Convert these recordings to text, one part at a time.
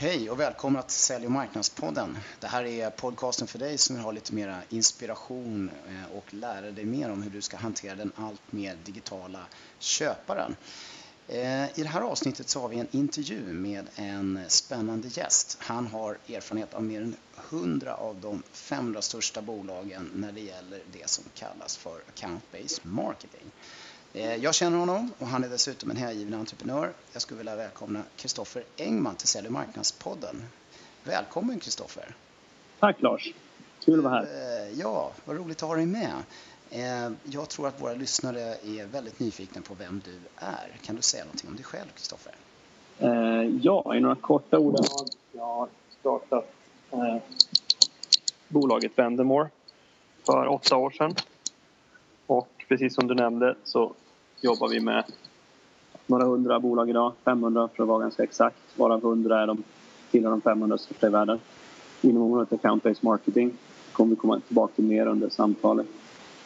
Hej och välkomna till Sälj och marknadspodden. Det här är podcasten för dig som vill ha lite mera inspiration eh, och lära dig mer om hur du ska hantera den allt mer digitala köparen. Eh, I det här avsnittet så har vi en intervju med en spännande gäst. Han har erfarenhet av mer än 100 av de 500 största bolagen när det gäller det som kallas för account-based marketing. Eh, jag känner honom och han är dessutom en hängiven entreprenör. Jag skulle vilja välkomna Kristoffer Engman till Sälj och marknadspodden. Välkommen Kristoffer! Tack Lars! Kul att vara här. Eh, ja, vad roligt att ha dig med. Eh, jag tror att våra lyssnare är väldigt nyfikna på vem du är. Kan du säga någonting om dig själv Kristoffer? Ja, i några korta ordalag. Jag har startat bolaget Vendemore för åtta år sedan. Och precis som du nämnde så jobbar vi med några hundra bolag idag, 500 för att vara ganska exakt, varav 100 är de tillhör de 500 största i världen. Inom området account-based marketing kommer vi komma tillbaka till mer under samtalet.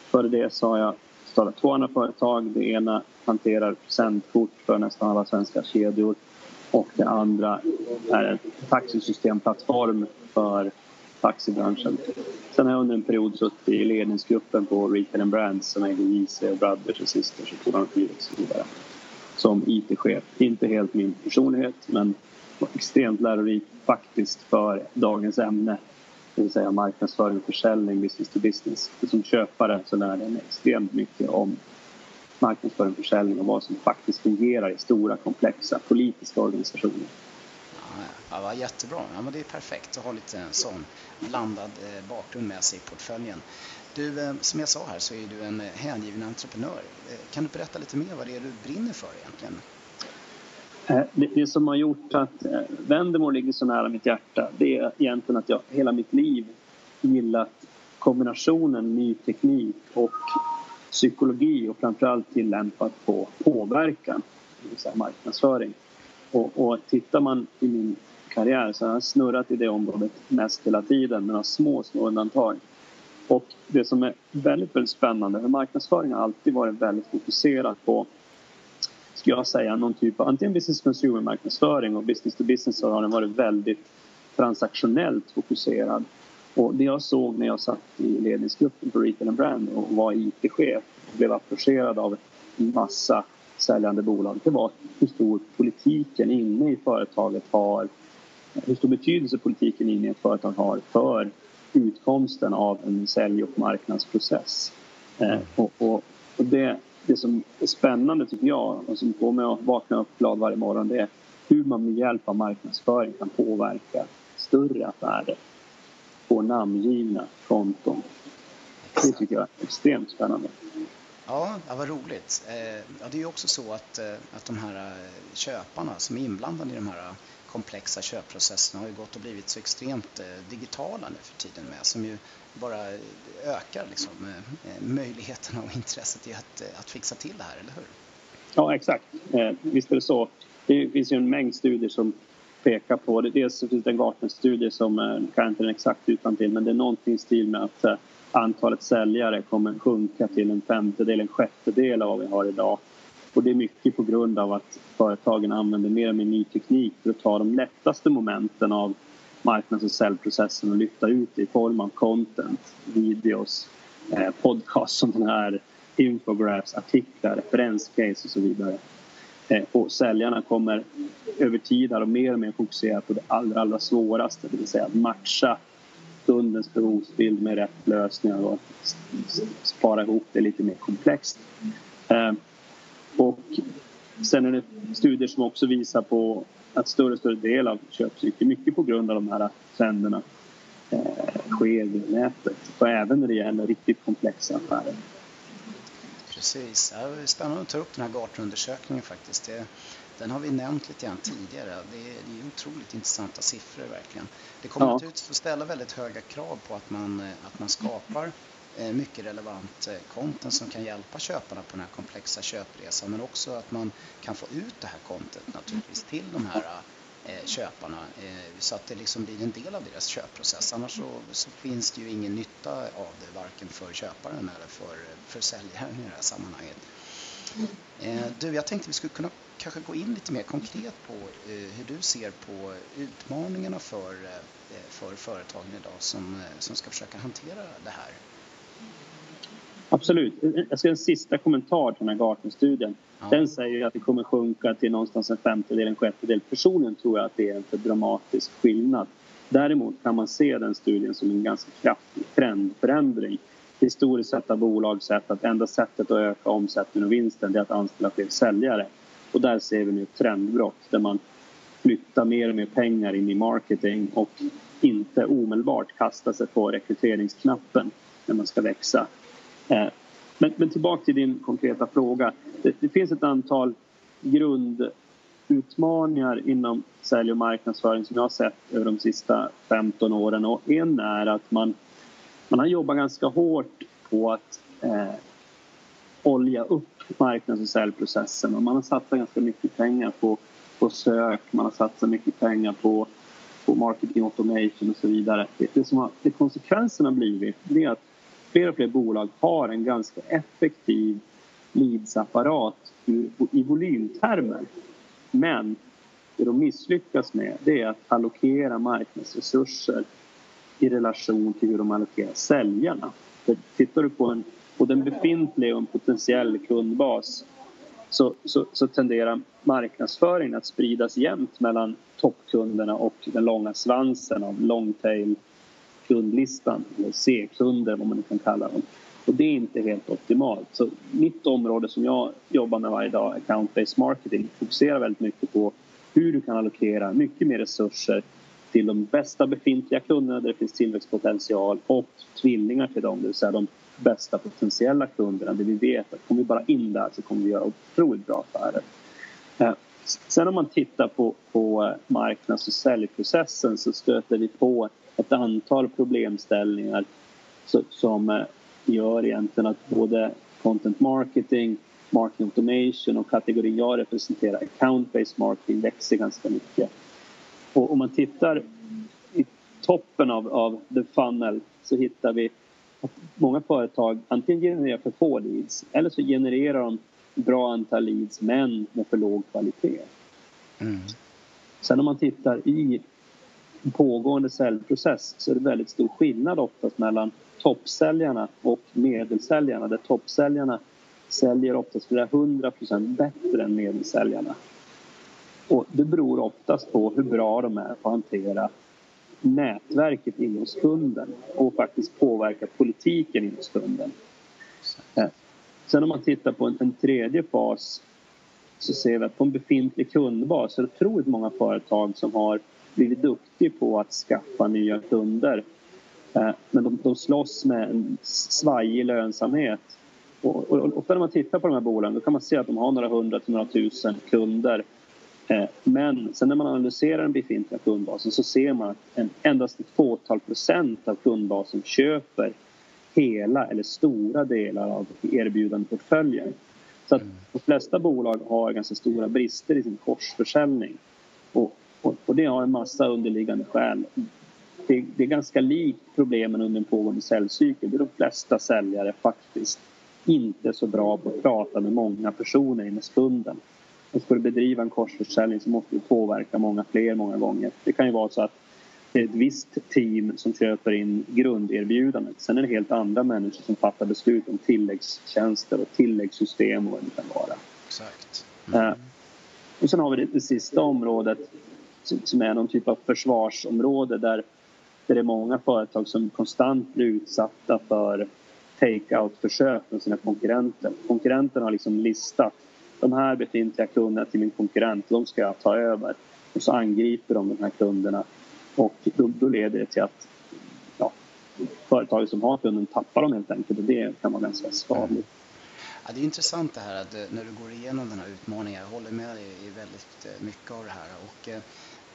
Före det så har jag startat två andra företag. Det ena hanterar presentkort för nästan alla svenska kedjor och det andra är en taxisystemplattform för taxibranschen. Sen har jag under en period suttit i ledningsgruppen på Retail and Brands som äger JC, Brothers och Sisters och Torn och så vidare. Som IT-chef. Inte helt min personlighet men extremt lärorik faktiskt för dagens ämne. Det vill säga marknadsföring och försäljning, business to business. För som köpare så lärde jag mig extremt mycket om marknadsföring och försäljning och vad som faktiskt fungerar i stora komplexa politiska organisationer. Ja, var jättebra. Ja, men det är perfekt att ha lite sån blandad eh, bakgrund med sig i portföljen. Du, eh, som jag sa här så är du en eh, hängiven entreprenör. Eh, kan du berätta lite mer vad det är du brinner för egentligen? Eh, det, det som har gjort att eh, Vendemore ligger så nära mitt hjärta det är egentligen att jag hela mitt liv gillat kombinationen ny teknik och psykologi och framförallt tillämpat på påverkan, det vill säga marknadsföring. Och, och tittar man i min karriär så har jag snurrat i det området mest hela tiden med några små, små undantag. Och det som är väldigt, väldigt spännande, för marknadsföring har alltid varit väldigt fokuserat på ska jag säga någon typ av antingen business consumer marknadsföring och business to business så har den varit väldigt transaktionellt fokuserad. Och det jag såg när jag satt i ledningsgruppen på Retail and Brand och var IT-chef och blev approcherad av en massa säljande bolag det var hur stor politiken inne i företaget har hur stor betydelse politiken inne i ett företag har för utkomsten av en sälj och marknadsprocess. Mm. och, och, och det, det som är spännande tycker jag och som får mig att vakna upp glad varje morgon det är hur man med hjälp av marknadsföring kan påverka större affärer på namngivna konton. Det tycker jag är extremt spännande. Ja, ja vad roligt. Eh, ja, det är ju också så att, eh, att de här eh, köparna som är inblandade i de här komplexa köpprocesserna har ju gått och blivit så extremt eh, digitala nu för tiden med som ju bara ökar liksom, eh, möjligheterna och intresset i att, eh, att fixa till det här, eller hur? Ja, exakt. Visst är det så. Det finns ju en mängd studier som pekar på det. Dels finns det en Gartner-studie som kan inte den exakt utan till men det är någonting i stil med att antalet säljare kommer sjunka till en femtedel, en sjättedel av vad vi har idag. Och det är mycket på grund av att företagen använder mer och mer ny teknik för att ta de lättaste momenten av marknads och säljprocessen och lyfta ut det i form av content, videos, eh, podcasts som den här, infographs, artiklar, referenscase och så vidare. Eh, och säljarna kommer över tid att mer och mer fokusera på det allra, allra svåraste, det vill säga att matcha kundens behovsbild med rätt lösningar och spara ihop det lite mer komplext. Eh, sen är det studier som också visar på att större och större del av köpcykeln, mycket på grund av de här trenderna, eh, sker via nätet. Och även när det gäller riktigt komplexa affärer. Precis. Ja, det är spännande att ta upp den här Gartner-undersökningen faktiskt. Det, den har vi nämnt lite grann tidigare. Det är, det är otroligt intressanta siffror verkligen. Det kommer ja. att ställa väldigt höga krav på att man, eh, att man skapar Eh, mycket relevant eh, content som kan hjälpa köparna på den här komplexa köpresan men också att man kan få ut det här content naturligtvis till de här eh, köparna så att det liksom blir en del av deras köpprocess. Annars så, så, finns det ju ingen nytta av det varken för köparen eller för, för säljaren i det här sammanhanget. Du, jag tänkte vi skulle kunna kanske gå in lite mer konkret på hur du ser på utmaningarna för, för företagen idag som, som ska försöka hantera det här? Absolut. Jag ska en sista kommentar till den här Gartner-studien. Ja. Den säger att det kommer sjunka till någonstans en femtedel, en sjättedel. Personligen tror jag att det är en för dramatisk skillnad. Däremot kan man se den studien som en ganska kraftig trendförändring. Historiskt sett har bolag sett att enda sättet att öka omsättningen och vinsten är att anställa fler säljare. Och där ser vi nu ett trendbrott där man flyttar mer och mer pengar in i marketing och inte omedelbart kastar sig på rekryteringsknappen när man ska växa. Eh, men, men tillbaka till din konkreta fråga. Det, det, finns ett antal grundutmaningar inom sälj och marknadsföring som jag har sett över de sista 15 åren. Och en är att man, man har jobbat ganska hårt på att eh, olja upp marknads och säljprocessen. Och man har satsat ganska mycket pengar på, på sök, man har satsat mycket pengar på, på marketing automation och så vidare. Det, det som har, det konsekvensen har blivit det är att fler och fler bolag har en ganska effektiv leadsapparat i volymtermer. Men det de misslyckas med det är att allokera marknadsresurser i relation till hur de allokerar säljarna. För tittar du på en, både en befintlig och en potentiell kundbas så, så, så tenderar marknadsföringen att spridas jämnt mellan toppkunderna och den långa svansen av long tail kundlistan, eller C-kunder vad man nu kan kalla dem. Och det är inte helt optimalt. Så mitt område som jag jobbar med varje dag, account-based marketing, fokuserar väldigt mycket på hur du kan allokera mycket mer resurser till de bästa befintliga kunderna där det finns tillväxtpotential och tvillingar till dem, det vill säga de bästa potentiella kunderna där vi vet att kommer vi bara in där så kommer vi göra otroligt bra affärer. Eh, sen om man tittar på, på eh, marknads och säljprocessen så stöter vi på ett antal problemställningar som eh, gör egentligen att både content marketing, marketing automation och kategorin jag representerar, account-based marketing, växer ganska mycket. Och om man tittar i toppen av, av the funnel så hittar vi att många företag antingen genererar för få leads eller så genererar de bra antal leads men med för låg kvalitet. Mm. Sen om man tittar i pågående säljprocess så är det väldigt stor skillnad oftast mellan toppsäljarna och medelsäljarna där toppsäljarna säljer oftast flera hundra procent bättre än medelsäljarna. Och det beror oftast på hur bra de är på att hantera nätverket in hos kunden och faktiskt påverka politiken in hos kunden. Eh, sen om man tittar på en, en tredje fas så ser vi att på en befintlig kundbas så är det otroligt många företag som har blivit duktig på att skaffa nya kunder. Eh, men de, de slåss med en svajig lönsamhet. Och, och, och när man tittar på de här bolagen då kan man se att de har några hundra till några tusen kunder. Eh, men sen när man analyserar den befintliga kundbasen så ser man att en, endast ett fåtal procent av kundbasen köper hela eller stora delar av erbjudandeportföljen. Så att de flesta bolag har ganska stora brister i sin korsförsäljning. Och och, det har en massa underliggande skäl. Det, det, är ganska likt problemen under en pågående säljcykel. Det är de flesta säljare faktiskt inte så bra på att prata med många personer inne hos kunden. Och ska du bedriva en korsförsäljning så måste du påverka många fler många gånger. Det kan ju vara så att det är ett visst team som köper in grunderbjudandet. Sen är det helt andra människor som fattar beslut om tilläggstjänster och tilläggssystem och vad det kan vara. Exakt. Mm. Och sen har vi det, det sista området som är någon typ av försvarsområde där, där det är många företag som konstant blir utsatta för take-out-försök från sina konkurrenter. Konkurrenterna har liksom listat de här befintliga kunderna till min konkurrent, de ska jag ta över. Och så angriper de de här kunderna och då, då leder det till att ja, företaget som har kunden tappar dem helt enkelt och det kan vara ganska skadligt. Ja, det är intressant det här att eh, när du går igenom den här utmaningen. Jag håller med dig i väldigt eh, mycket av det här. Och eh,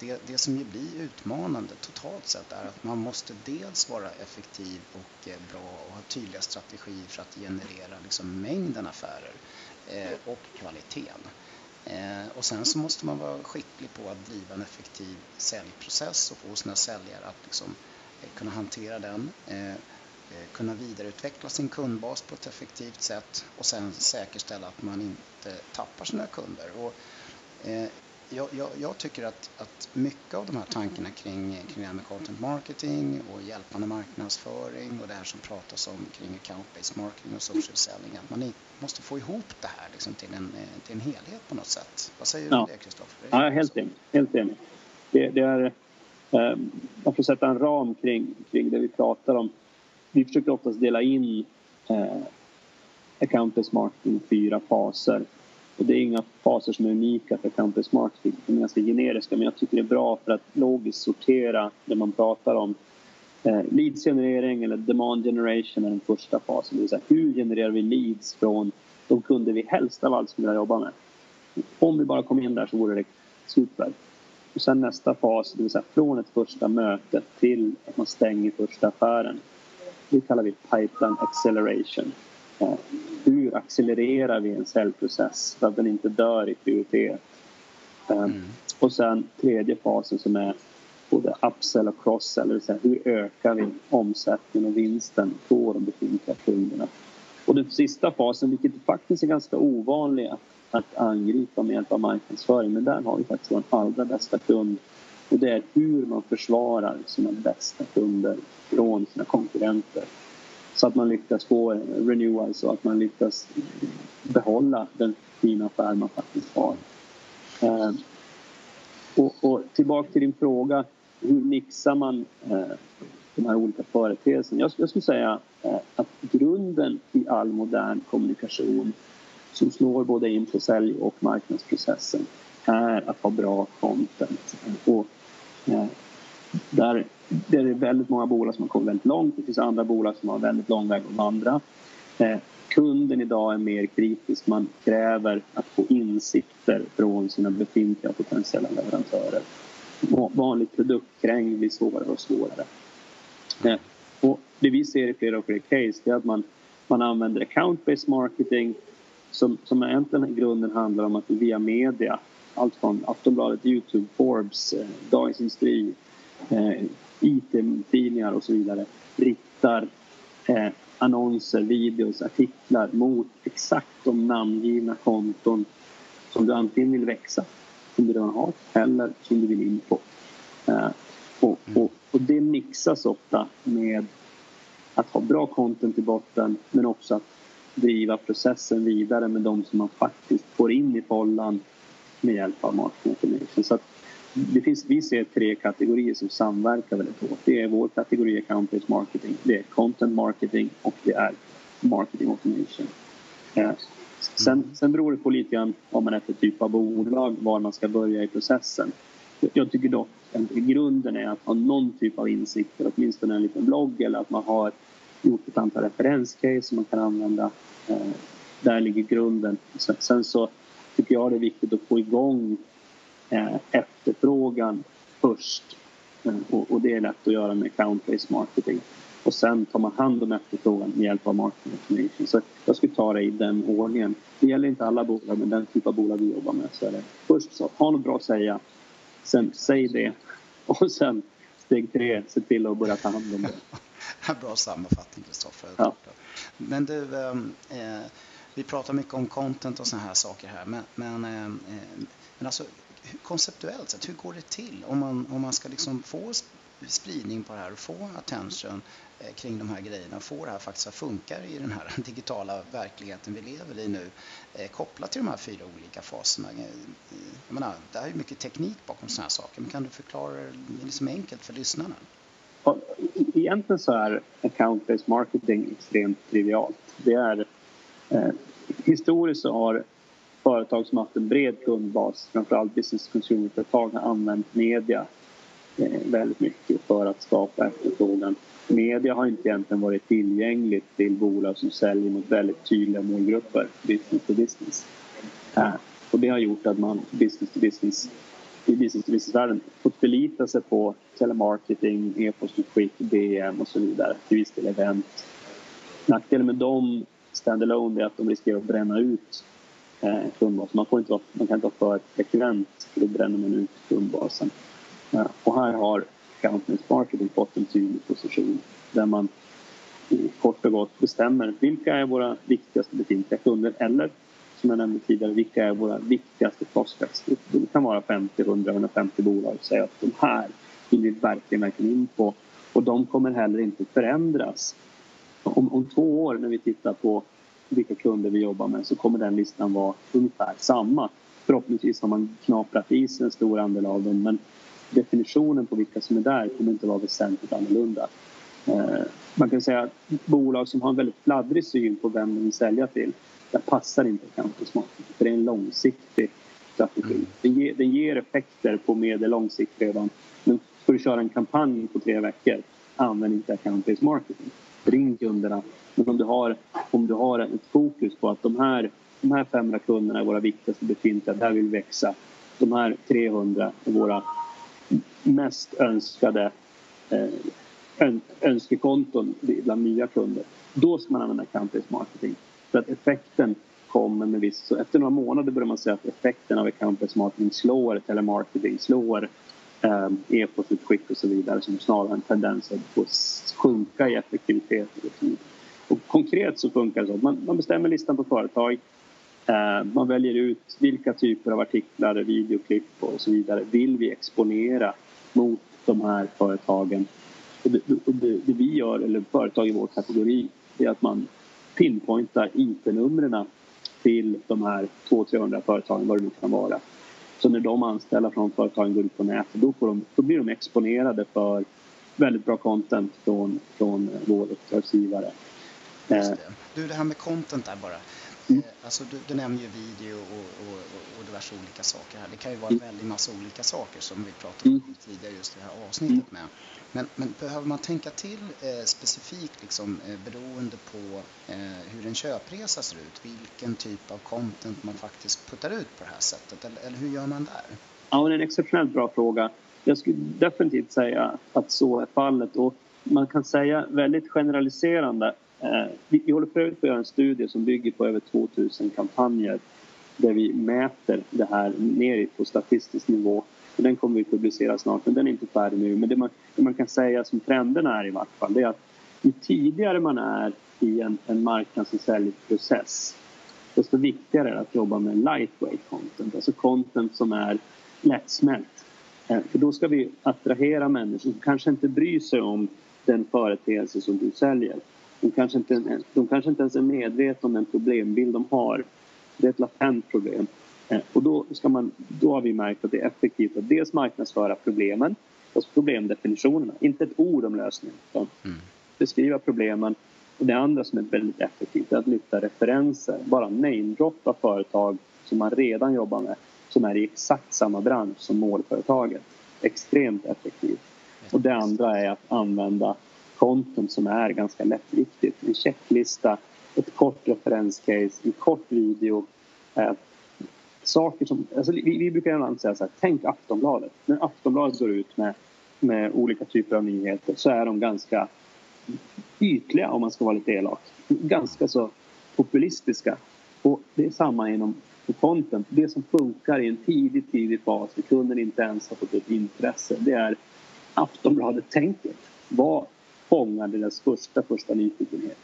det, det som ju blir utmanande totalt sett är att man måste dels vara effektiv och eh, bra och ha tydliga strategier för att generera liksom mängden affärer eh, och kvaliteten. Eh, och sen så måste man vara skicklig på att driva en effektiv säljprocess och få sina säljare att liksom, eh, kunna hantera den, eh, eh, kunna vidareutveckla sin kundbas på ett effektivt sätt och sen säkerställa att man inte tappar sina kunder. Och jag, jag, jag, tycker att, att mycket av de här tankarna kring, kring det här med content marketing och hjälpande marknadsföring och det här som pratas om kring account-based marketing och social selling, att man måste få ihop det här liksom till, en, till en helhet på något sätt. Vad säger du om det, Kristoffer? Ja, helt enig. Helt enig. Det, det är, eh, man får sätta en ram kring, kring det vi pratar om. Vi försöker oftast dela in eh, account-based marketing i fyra faser och det är inga faser som är unika för campus marketing. De är ganska generiska men jag tycker det är bra för att logiskt sortera det man pratar om. Eh, leadsgenerering eller demand generation är den första fasen. Det vill säga hur genererar vi leads från de kunder vi helst av allt skulle vilja jobba med. Om vi bara kom in där så vore det super. Och sen nästa fas, det vill säga från ett första möte till att man stänger första affären. Det kallar vi pipeline acceleration. Hur accelererar vi en cellprocess så att den inte dör i prioritet? Eh, mm. Och sen tredje fasen som är både upsell och cross-sell, det vill säga hur ökar vi omsättningen och vinsten på de befintliga kunderna? Och den sista fasen, vilket faktiskt är ganska ovanlig att angripa med hjälp av marknadsföring, men där har vi faktiskt vår allra bästa kund och det är hur man försvarar sina bästa kunder från sina konkurrenter så att man lyckas få renewal och att man lyckas behålla den fina affär man faktiskt har. Eh, och, och tillbaka till din fråga, hur mixar man eh, de här olika företeelserna? Jag, jag skulle säga eh, att grunden i all modern kommunikation som slår både in på sälj och marknadsprocessen är att ha bra content. Och, eh, där det är väldigt många bolag som har kommit väldigt långt. Det finns andra bolag som har väldigt lång väg att vandra. Eh, kunden idag är mer kritisk. Man kräver att få insikter från sina befintliga potentiella leverantörer. Vanlig produktkräng blir svårare och svårare. Eh, och det vi ser i flera och fler case är att man, man använder account-based marketing som, som egentligen i grunden handlar om att via media, allt från Aftonbladet, Youtube, Forbes, eh, Dagens Industri, eh, IT-tidningar och så vidare riktar eh, annonser, videos, artiklar mot exakt de namngivna konton som du antingen vill växa, som du redan har, eller som du vill in på. Eh, och, och, och, det mixas ofta med att ha bra content i botten men också att driva processen vidare med de som man faktiskt får in i follan med hjälp av marketing automation. Så att det finns, vi ser tre kategorier som samverkar väldigt hårt. Det är vår kategori account-based marketing, det är content marketing och det är marketing automation. Eh, sen, sen beror det på lite grann vad man är för typ av bolag, var man ska börja i processen. Jag tycker dock att grunden är att ha någon typ av insikter, åtminstone en liten blogg eller att man har gjort ett antal referenscase som man kan använda. Eh, där ligger grunden. Sen så tycker jag det är viktigt att få igång efterfrågan först. Eh, och, det är lätt att göra med account-based marketing. Och sen tar man hand om efterfrågan med hjälp av marketing automation. Så jag skulle ta det i den ordningen. Det gäller inte alla bolag, men den typ av bolag vi jobbar med så är det först så, ha något bra att säga. Sen säg det. Och sen steg tre, se till att börja ta hand om det. bra sammanfattning, Kristoffer. Ja. Men du, ehm, eh, vi pratar mycket om content och såna här saker här, men, men, eh, men alltså konceptuellt sett, hur går det till om man, om man ska liksom få spridning på det här och få attention eh, kring de här grejerna, och få det här faktiskt att funka i den här digitala verkligheten vi lever i nu eh, kopplat till de här fyra olika faserna. Eh, jag menar, det är ju mycket teknik bakom sådana här saker, men kan du förklara det liksom enkelt för lyssnarna? Egentligen så är account-based marketing extremt trivialt. Det är, eh, historiskt så har företag som haft en bred kundbas, framförallt business consumer-företag, har använt media eh, väldigt mycket för att skapa efterfrågan. Media har inte egentligen varit tillgängligt till bolag som säljer mot väldigt tydliga målgrupper, business to business. Eh, och det har gjort att man business to business i business to business-världen fått förlita sig på telemarketing, e-postutskick, DM och så vidare, till viss del event. Nackdelen med dem standalone är att de riskerar att bränna ut eh, kundbas. Man, får inte vara, man kan inte vara för frekvent för då bränner man ut kundbasen. Eh, och här har Accountants Marketing fått en tydlig position där man kort och gott bestämmer vilka är våra viktigaste befintliga kunder eller som jag nämnde tidigare, vilka är våra viktigaste prospects? Det kan vara 50, 100, 150 bolag och säga att de här vill vi verkligen, verkligen in på. Och de kommer heller inte förändras. Om, om två år när vi tittar på vilka kunder vi jobbar med så kommer den listan vara ungefär samma. Förhoppningsvis har man knaprat i sig en stor andel av dem men definitionen på vilka som är där kommer inte vara väsentligt annorlunda. Eh, man kan säga att bolag som har en väldigt fladdrig syn på vem de vill sälja till där passar inte campus marketing för det är en långsiktig strategi. Mm. Den, ger, den ger effekter på medellång sikt redan men får du köra en kampanj på tre veckor använd inte account marketing. Ring kunderna. Men om du har, om du har ett fokus på att de här, de här 500 kunderna är våra viktigaste befintliga, där vill vi växa. De här 300 är våra mest önskade eh, önskekonton bland nya kunder. Då ska man använda account marketing. För att effekten kommer med viss... Så efter några månader börjar man säga att effekten av account marketing slår telemarketing, slår Ehm, e-postutskick och så vidare som snarare har en tendens att sjunka i effektivitet. Och konkret så funkar det så att man, man bestämmer listan på företag ehm, man väljer ut vilka typer av artiklar, videoklipp och så vidare vill vi exponera mot de här företagen. Och det, det, det vi gör, eller företag i vår kategori, är att man pinpointar IP-numren till de här 200-300 företagen, vad det nu kan vara. Så när de anställda från företagen går ut på nätet då, de, då blir de exponerade för väldigt bra content från, från vår uppdragsgivare. Just det. Du, det här med content där bara. Mm. Alltså, du, du nämner ju video och, och, och diverse olika saker här. Det kan ju vara en mm. väldig massa olika saker som vi pratade om mm. tidigare just det här avsnittet mm. med. Men, men, behöver man tänka till eh, specifikt liksom, eh, beroende på eh, hur en köpresa ser ut? Vilken typ av content man faktiskt puttar ut på det här sättet? Eller, eller hur gör man där? Ja, det är en exceptionellt bra fråga. Jag skulle definitivt säga att så är fallet. Och man kan säga väldigt generaliserande Eh, Eh, vi, vi håller för övrigt på att göra en studie som bygger på över 2000 kampanjer där vi mäter det här ner på statistisk nivå. Den kommer vi publicera snart, men den är inte färdig nu. Men det man, det man kan säga som trenden är i vart fall, det är att ju tidigare man är i en, en marknads och säljprocess desto viktigare är det att jobba med lightweight content, alltså content som är lättsmält. Eh, för då ska vi attrahera människor som kanske inte bryr sig om den företeelse som du säljer de kanske, inte, de kanske inte ens är medvetna om den problembild de har. Det är ett latent problem. Eh, och då, ska man, då har vi märkt att det är effektivt att dels marknadsföra problemen, alltså problemdefinitionerna, inte ett ord om lösningen, utan mm. beskriva problemen. Och det andra som är väldigt effektivt är att lyfta referenser, bara namedroppa företag som man redan jobbar med som är i exakt samma bransch som målföretaget. Extremt effektivt. Och det andra är att använda content som är ganska lättviktigt. En checklista, ett kort referenscase, en kort video. Eh, saker som, alltså vi, vi brukar ibland säga så här, tänk Aftonbladet. När Aftonbladet går ut med, med olika typer av nyheter så är de ganska ytliga om man ska vara lite elak. Ganska så populistiska. Och det är samma inom content. Det som funkar i en tidig, tidig fas där kunden inte ens har fått ett intresse det är Aftonbladet-tänket. Vad fångar deras första, första nyfikenhet.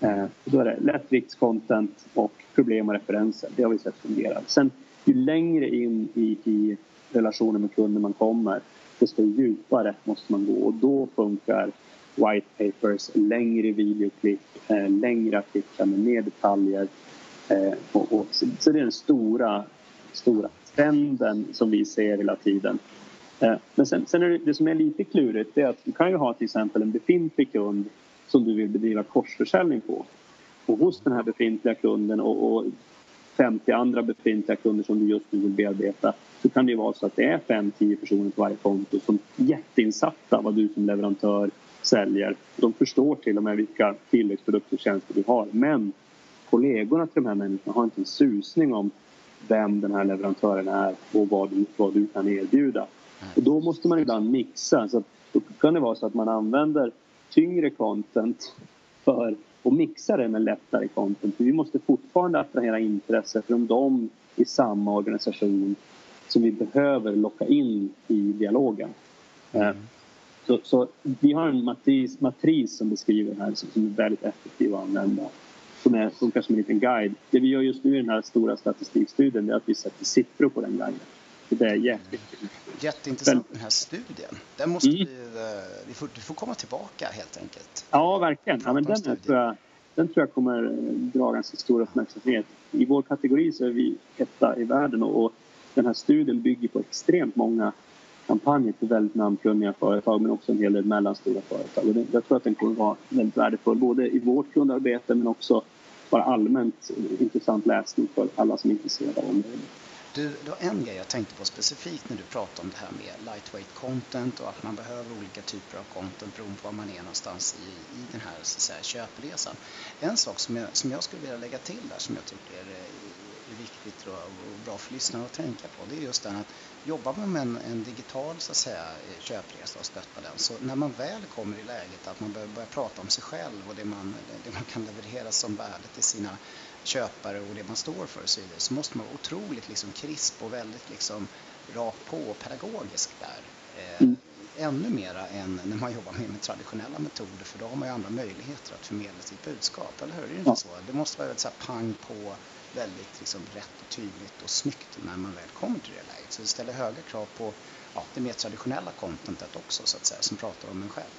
Eh, då är det lättviktscontent och problem och referenser. Det har vi sett fungera. Sen ju längre in i, i relationen med kunden man kommer desto djupare måste man gå och då funkar white papers, längre videoklipp, eh, längre artiklar med mer detaljer. Eh, och, och, så, så det är den stora, stora trenden som vi ser hela tiden. Eh, men sen, sen är det, det som är lite klurigt det är att du kan ju ha till exempel en befintlig kund som du vill bedriva korsförsäljning på. Och hos den här befintliga kunden och, och 50 andra befintliga kunder som du just nu vill bearbeta så kan det ju vara så att det är 5-10 personer på varje konto som är jätteinsatta vad du som leverantör säljer. De förstår till och med vilka tilläggsprodukter och tjänster du har men kollegorna till de här människorna har inte en susning om vem den här leverantören är och vad du, vad du kan erbjuda. Och då måste man ibland mixa. Så då kan det vara så att man använder tyngre content för att mixa det med lättare content. För vi måste fortfarande attrahera intresse från dem i samma organisation som vi behöver locka in i dialogen. Mm. Så, så, vi har en matris, matris som beskriver det här som är väldigt effektiv att använda. som är, funkar som en liten guide. Det vi gör just nu i den här stora statistikstudien är att vi sätter siffror på den guiden. Det är jätteviktigt. Jätteintressant den här studien. Den måste mm. vi, eh, vi, får, du får komma tillbaka helt enkelt. Ja, verkligen. Ja, men den, tror jag, den tror jag kommer dra ganska stor uppmärksamhet. I vår kategori så är vi etta i världen och den här studien bygger på extremt många kampanjer för väldigt namnkunniga företag men också en hel del mellanstora företag. Och jag tror att den kommer vara väldigt värdefull både i vårt kundarbete men också bara allmänt intressant läsning för alla som är intresserade av området. Du, det var en grej jag tänkte på specifikt när du pratade om det här med lightweight content och att man behöver olika typer av content beroende på var man är någonstans i, i den här så att säga, köpresan. En sak som jag, som jag skulle vilja lägga till där som jag tycker är, är viktigt och, och bra för lyssnarna att tänka på det är just den att jobbar man med en, en, digital så att säga, köpresa och stöttar den så när man väl kommer i läget att man börjar, börjar prata om sig själv och det man, det man kan leverera som värde till sina köpare och det man står för och så vidare så måste man vara otroligt liksom krisp och väldigt liksom rakt på och pedagogisk där. Eh, mm. Ännu mera än när man jobbar med, med traditionella metoder för då har man ju andra möjligheter att förmedla sitt budskap, eller hur? Är det inte så? Det måste vara så här pang på väldigt liksom rätt och tydligt och snyggt när man väl kommer till det läget. Så det ställer höga krav på ja, det mer traditionella contentet också så att säga, som pratar om en själv.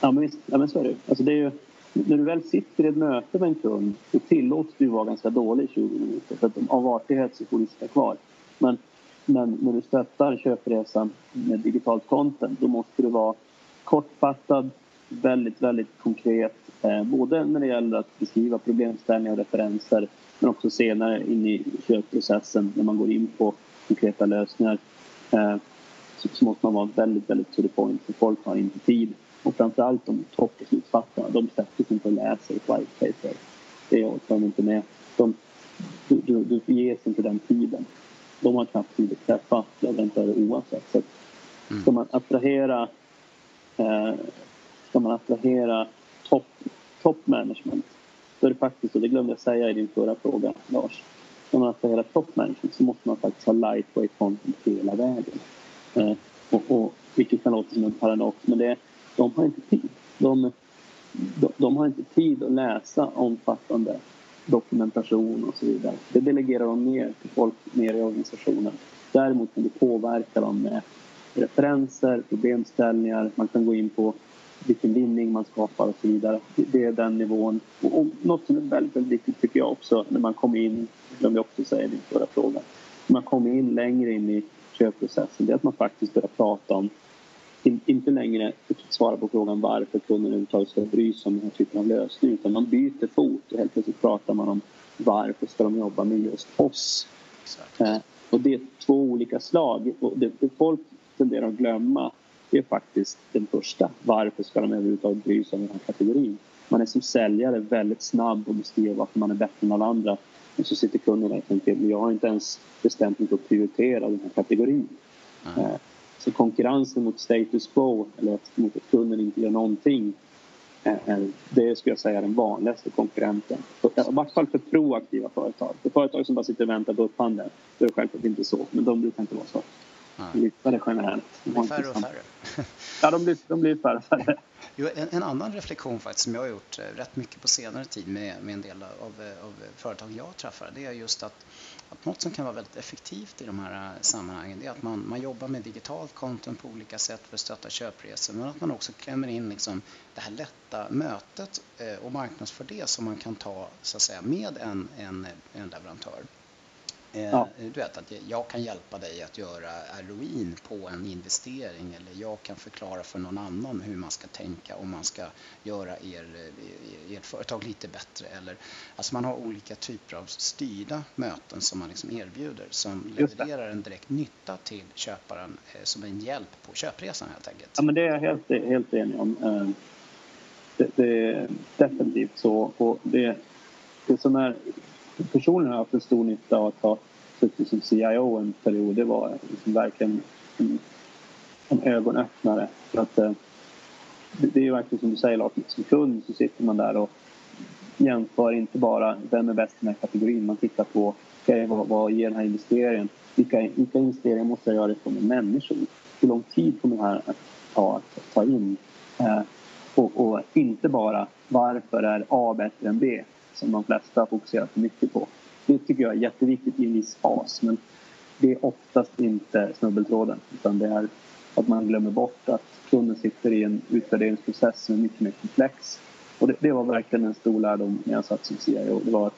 Ja men visst, ja, men så är det. Alltså, det är ju när du väl sitter i ett möte med en kund så tillåts du vara ganska dålig i 20 minuter för att av artighet så får du sitta kvar. Men, men när du stöttar köpresan med digitalt content då måste du vara kortfattad, väldigt, väldigt konkret. Eh, både när det gäller att beskriva problemställningar och referenser men också senare in i köpprocessen när man går in på konkreta lösningar eh, så, så måste man vara väldigt, väldigt to the point för folk har inte tid och framförallt de toppbeslutsfattarna, de sätter sig inte och läser ett white paper. Det orkar de inte med. De, du, du, du ges inte den tiden. De har knappt tid att träffa leverantörer oavsett. Så mm. ska man attrahera eh, ska man attrahera top, top management då är det faktiskt, och det glömde jag säga i din förra fråga Lars, ska man attrahera top management så måste man faktiskt ha lightweight content hela vägen. Eh, och, och, vilket kan låta som en paradox men det, de har inte tid. De, de, de, har inte tid att läsa omfattande dokumentation och så vidare. Det delegerar de ner till folk nere i organisationen. Däremot kan du påverka dem med referenser, problemställningar, man kan gå in på vilken vinning man skapar och så vidare. Det är den nivån. Och, något som är väldigt, väldigt viktigt tycker jag också när man kommer in, glömde jag också säga i din förra fråga, när man kommer in längre in i köpprocessen, det är att man faktiskt börjar prata om in, inte längre svara på frågan varför kunden överhuvudtaget ska bry sig om den här typen av lösning utan man byter fot och helt plötsligt pratar man om varför ska de jobba med just oss? Eh, och det är två olika slag och det, det folk tenderar att glömma det är faktiskt den första. Varför ska de överhuvudtaget bry sig om den här kategorin? Man är som säljare väldigt snabb och beskriver varför man är bättre än alla andra. Och så sitter kunden och tänker, men jag har inte ens bestämt mig för att prioritera den här kategorin. Mm. Så konkurrensen mot status quo, eller mot att kunden inte gör någonting, det skulle jag säga är den vanligaste konkurrenten. I vart fall för proaktiva företag. För företag som bara sitter och väntar på upphandling, då är det självklart inte så. Men de brukar inte vara så. Lyftare generellt. De blir färre och färre. ja, de blir, de blir färre och färre. Jo, en, en, annan reflektion faktiskt som jag har gjort eh, rätt mycket på senare tid med, med en del av, eh, av företag jag träffar det är just att, att något som kan vara väldigt effektivt i de här eh, sammanhangen det är att man, man jobbar med digitalt content på olika sätt för att stötta köpresor men att man också klämmer in liksom det här lätta mötet och marknadsför det som man kan ta så att säga, med en, en, en leverantör. Eh, ja. Du vet att jag kan hjälpa dig att göra ROIn på en investering eller jag kan förklara för någon annan hur man ska tänka om man ska göra er, eh, ert företag lite bättre. Eller, alltså man har olika typer av styrda möten som man liksom erbjuder som levererar en direkt nytta till köparen eh, som en hjälp på köpresan helt enkelt. Ja men det är jag helt, helt enig om. Det, det är definitivt så. Och det, det som är personligen har jag haft en stor nytta av att ha suttit som CIO en period. Det var liksom verkligen en, en ögonöppnare. För att, eh, det, är ju verkligen som du säger Lars, som kund så sitter man där och jämför inte bara vem är bäst i den här kategorin. Man tittar på okay, vad, vad ger den här investeringen? Vilka, vilka investeringar måste jag göra från människor? Hur lång tid kommer det här att ta att ta in? Eh, och, och, inte bara varför är A bättre än B som de flesta fokuserar för mycket på. Det tycker jag är jätteviktigt i en viss fas men det är oftast inte snubbeltråden utan det är att man glömmer bort att kunden sitter i en utvärderingsprocess som är mycket mer komplex. Och det, det var verkligen en stor lärdom när jag satt som CIO. Det var att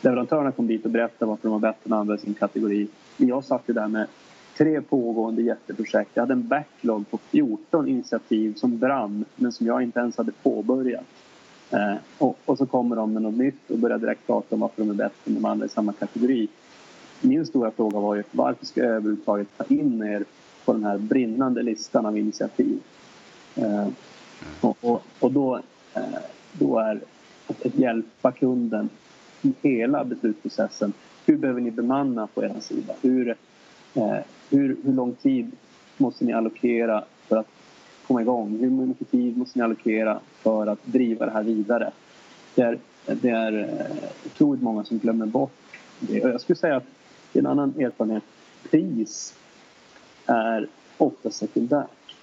leverantörerna kom dit och berättade varför de var bättre än andra i sin kategori. Men jag satt ju där med tre pågående jätteprojekt. Jag hade en backlog på 14 initiativ som brann men som jag inte ens hade påbörjat. Eh, och, och, så kommer de med något nytt och börjar direkt prata om varför de är bättre än de andra i samma kategori. Min stora fråga var ju varför ska jag överhuvudtaget ta in er på den här brinnande listan av initiativ? Eh, och, och, och då, eh, då är att, att hjälpa kunden i hela beslutsprocessen. Hur behöver ni bemanna på er sida? Hur, eh, hur, hur lång tid måste ni allokera för att komma igång? Hur mycket tid måste ni allokera för att driva det här vidare? Det är, det är eh, otroligt många som glömmer bort det. Jag skulle säga att en annan erfarenhet, pris är ofta sekundärt.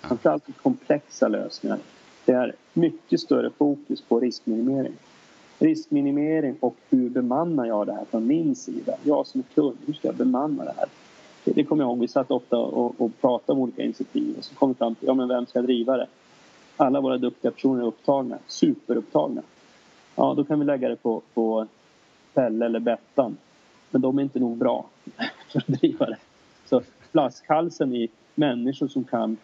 Framförallt i komplexa lösningar. Det är mycket större fokus på riskminimering. Riskminimering och hur bemannar jag det här från min sida? Jag som kund, hur ska jag bemanna det här? Det, kommer jag ihåg, vi satt ofta och, och pratade om olika initiativ och så kom vi fram till, ja men vem ska driva det? Alla våra duktiga personer är upptagna, superupptagna. Ja, då kan vi lägga det på, på Pelle eller Bettan. Men de är inte nog bra för att driva det. Så flaskhalsen i människor som kan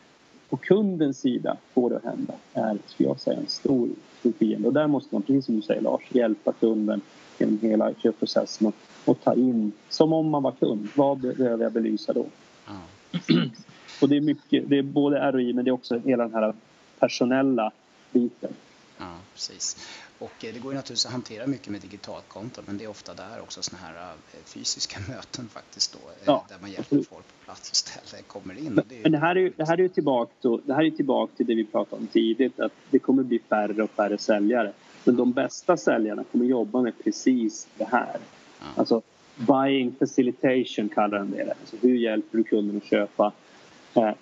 på kundens sida få det att hända är, skulle jag säga, en stor, stor fiende. Och där måste man, precis som du säger Lars, hjälpa kunden genom hela köpprocessen och, och ta in, som om man var kund, vad behöver jag belysa då? Mm. och det är mycket, det är både ROI men det är också hela den här personella biten. Ja, precis. Och eh, det går ju naturligtvis att hantera mycket med digitalt konto men det är ofta där också såna här eh, fysiska möten faktiskt då eh, ja, där man hjälper folk på plats och ställe kommer in. Men det, men det här är ju det här är tillbaka, då, det här är tillbaka till det vi pratade om tidigt att det kommer bli färre och färre säljare. Men de bästa säljarna kommer jobba med precis det här. Ja. Alltså buying facilitation kallar de det. Alltså hur hjälper du kunden att köpa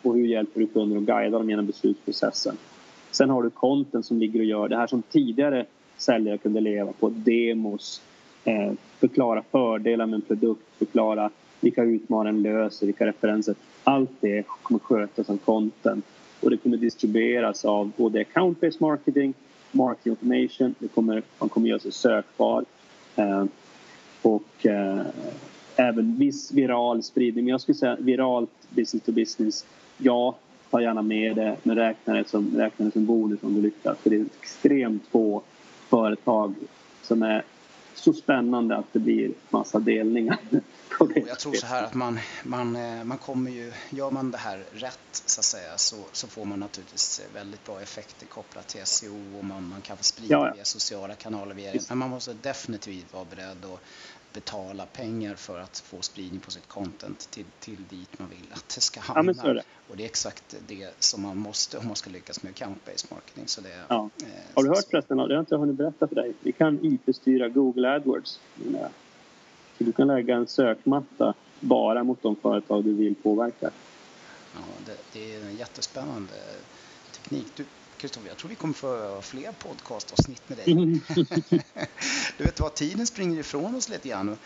och hur hjälper du kunden att guida dem genom beslutsprocessen. Sen har du content som ligger och gör det här som tidigare säljare kunde leva på. Demos, eh, förklara fördelar med en produkt, förklara vilka utmaningar den löser, vilka referenser. Allt det kommer skötas som content och det kommer distribueras av både account-based marketing, marketing automation, det kommer, man kommer göra sig sökbar eh, och eh, även viss viral spridning. Men jag skulle säga viralt business to business, ja, ta gärna med det men räkna det som, räkna det som bonus om du lyckas. För det är extremt få företag som är så spännande att det blir massa delningar. Jag tror så här att man, man, eh, man kommer ju, gör man det här rätt så att säga så, så får man naturligtvis väldigt bra effekter kopplat till SEO och man, man kan sprida ja, ja. via sociala kanaler. Via, men man måste definitivt vara beredd att betala pengar för att få spridning på sitt content till, till dit man vill att det ska hamna. Ja, det. Och det är exakt det som man måste om man ska lyckas med account-based marketing. Så det, ja. eh, har du hört förresten, det har jag inte hunnit berätta för dig, vi kan IP-styra Google AdWords. Så du kan lägga en sökmatta bara mot de företag du vill påverka. Ja, det, det är en jättespännande teknik. Du, Kristoffer, jag tror vi kommer få fler podcastavsnitt med dig. Mm. du vet vad, tiden springer ifrån oss lite grann.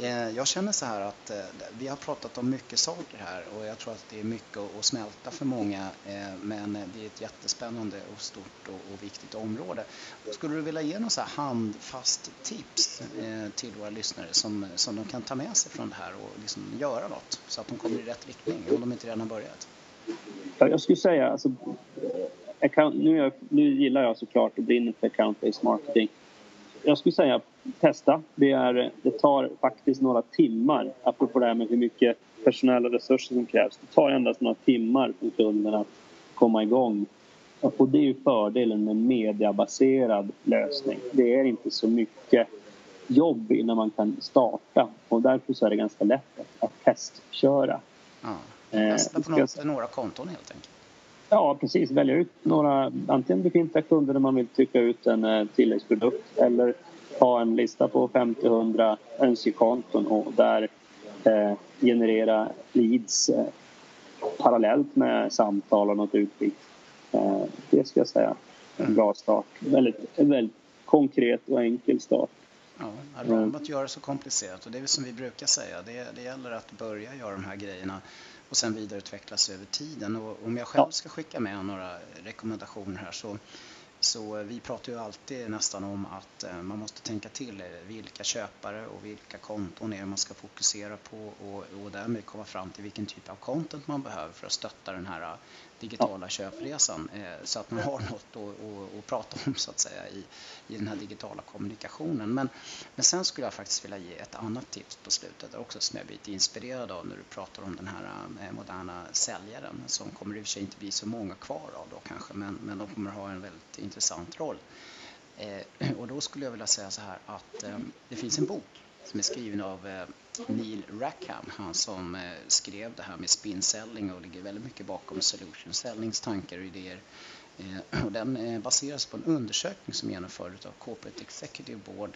Eh, jag känner så här att eh, vi har pratat om mycket saker här och jag tror att det är mycket att smälta för många. Eh, men det är ett jättespännande och stort och viktigt område. Skulle du vilja ge något så handfast tips till våra lyssnare som, som de kan ta med sig från det här och liksom göra något så att de kommer i rätt riktning om de inte redan har börjat? Jag skulle säga alltså account, nu, jag, nu gillar jag såklart att brinner för account-based marketing. Jag skulle säga testa. Det, är, det tar faktiskt några timmar, apropå det här med hur mycket personella resurser som krävs. Det tar endast några timmar för kunden att komma igång. Och det är ju fördelen med mediabaserad lösning. Det är inte så mycket jobb innan man kan starta och därför så är det ganska lätt att testköra. Ja, testa på något, några konton helt enkelt. Ja, precis. Välja ut några, antingen befintliga kunder där man vill trycka ut en eh, tilläggsprodukt eller ha en lista på 50-100 önskekonton och där eh, generera leads eh, parallellt med samtal och något utbyte. Eh, det ska jag säga en bra start. Väldigt, väldigt konkret och enkel start. Ja, om att göra det så komplicerat och det är som vi brukar säga, det, det gäller att börja göra de här grejerna och sen vidareutvecklas över tiden. Och om jag själv ska skicka med några rekommendationer här så så vi pratar ju alltid nästan om att eh, man måste tänka till vilka köpare och vilka konton är man ska fokusera på och, och därmed komma fram till vilken typ av content man behöver för att stötta den här digitala köpresan eh, så att man har något att, att, prata om så att säga i, i den här digitala kommunikationen. Men, men sen skulle jag faktiskt vilja ge ett annat tips på slutet också som jag blivit inspirerad av när du pratar om den här eh, moderna säljaren som kommer i och för sig inte bli så många kvar av då kanske men, men de kommer ha en väldigt intressant roll. Eh, och då skulle jag vilja säga så här att eh, det finns en bok som är skriven av eh, Neil Rackham, han som eh, skrev det här med spin selling och ligger väldigt mycket bakom solution sellings tankar och idéer. Eh, och den baseras på en undersökning som genomfördes av Corporate Executive Board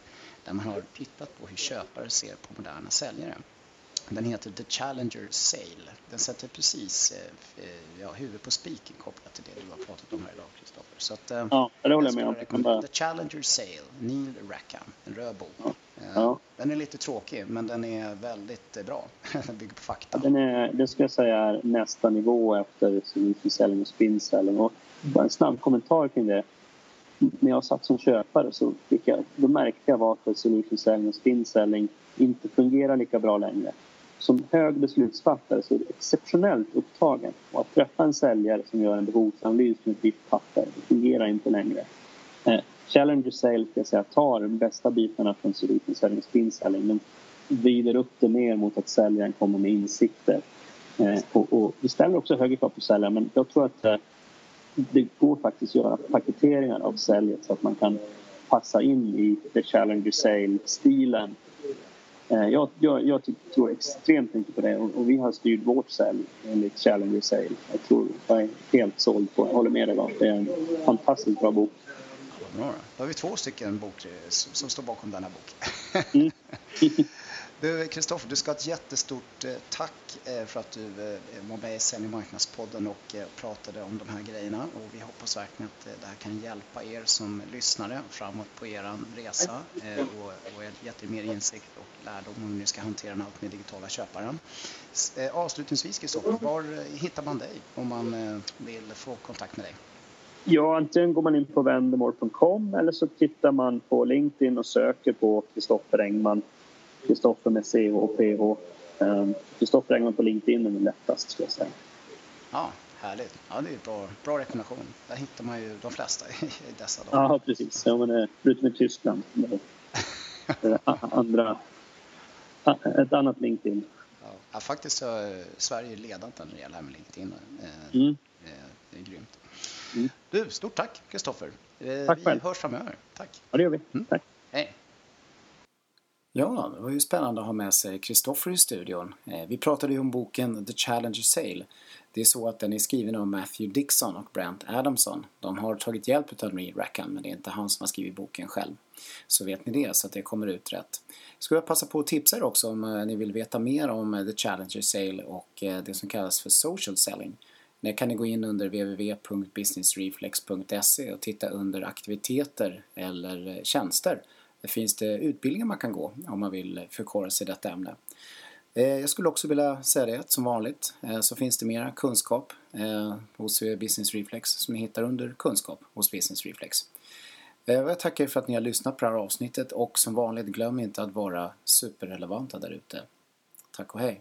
där man har tittat på hur köpare ser på moderna säljare. Den heter The Challenger Sale. Den sätter precis ja, huvudet på spiken kopplat till det du har pratat om här idag, Kristoffer. Så att, ja, det håller jag med om. The Challenger Sale, Neil Rackham, en röd bok. Ja. Den är lite tråkig men den är väldigt eh, bra. den bygger på fakta. Den är, det ska jag säga är nästa nivå efter försäljning och spincellen. Och bara en snabb kommentar kring det. När jag satt som köpare så fick jag, då märkte jag varför solution selling och spinselling inte fungerar lika bra längre. Som hög beslutsfattare så är det exceptionellt upptagen. Och att träffa en säljare som gör en behovsanalys med ett vitt papper, det fungerar inte längre. Eh, Challenger Sale ska jag säga, tar de bästa bitarna från solution selling och spinselling men vrider upp det mer mot att säljaren kommer med insikter. Eh, och, och det ställer också högre krav på säljaren men jag tror att eh, det går faktiskt att göra paketeringar av säljet så att man kan passa in i the Challenger Sale-stilen. Eh, jag, jag, jag, tror extremt mycket på det och, och vi har styrt vårt sälj enligt Challenger Sale. Jag tror jag är helt såld på Jag håller med dig Lars. Det är en fantastiskt bra bok. Bra. Då har vi två stycken bok som står bakom denna bok. Mm. Du Kristoffer, du ska ha ett jättestort eh, tack eh, för att du eh, var med i Sälj marknadspodden och pratade om de här grejerna och vi hoppas verkligen att det här kan hjälpa er som lyssnare framåt på er resa och gett er mer insikt och lärdom om hur ni ska hantera den allt mer digitala köparen. Avslutningsvis Kristoffer, var hittar man dig om man vill få kontakt med dig? Ja, antingen går man in på vendemore.com eller så tittar man på LinkedIn och söker på Kristoffer Engman. Kristoffer med CH och PH. Kristoffer Engman på LinkedIn är lättast skulle jag säga. Ja, härligt. Ja, det är en bra, bra rekommendation. Där hittar man ju de flesta i dessa dagar. Ja, precis. Ja, men, förutom i Tyskland. andra, ett annat LinkedIn. Ja, faktiskt så är Sverige ledande när det gäller här med LinkedIn. Eh, mm. Det är grymt. Mm. Du, stort tack Kristoffer. Eh, tack vi själv. hörs framöver. Tack. Ja, det gör vi. Mm. Tack. Hej. Ja, det var ju spännande att ha med sig Kristoffer i studion. Eh, vi pratade ju om boken The Challenger Sale. Det är så att den är skriven av Matthew Dixon och Brent Adamson. De har tagit hjälp av Neil Rackham, men det är inte han som har skrivit boken själv. Så vet ni det, så att det kommer ut rätt. Skulle jag passa på att tipsa er också om eh, ni vill veta mer om The Challenger Sale och det som kallas för Social Selling. Där kan ni gå in under www.businessreflex.se och titta under aktiviteter eller tjänster. Där finns det utbildningar man kan gå om man vill förkovra sig i detta ämne. Eh, jag skulle också vilja säga det att som vanligt eh, så finns det mera kunskap eh, hos Business Reflex som ni hittar under kunskap hos Business Reflex. Jag tackar för att ni har lyssnat på det här avsnittet och som vanligt glöm inte att vara superrelevanta där ute. Tack och hej!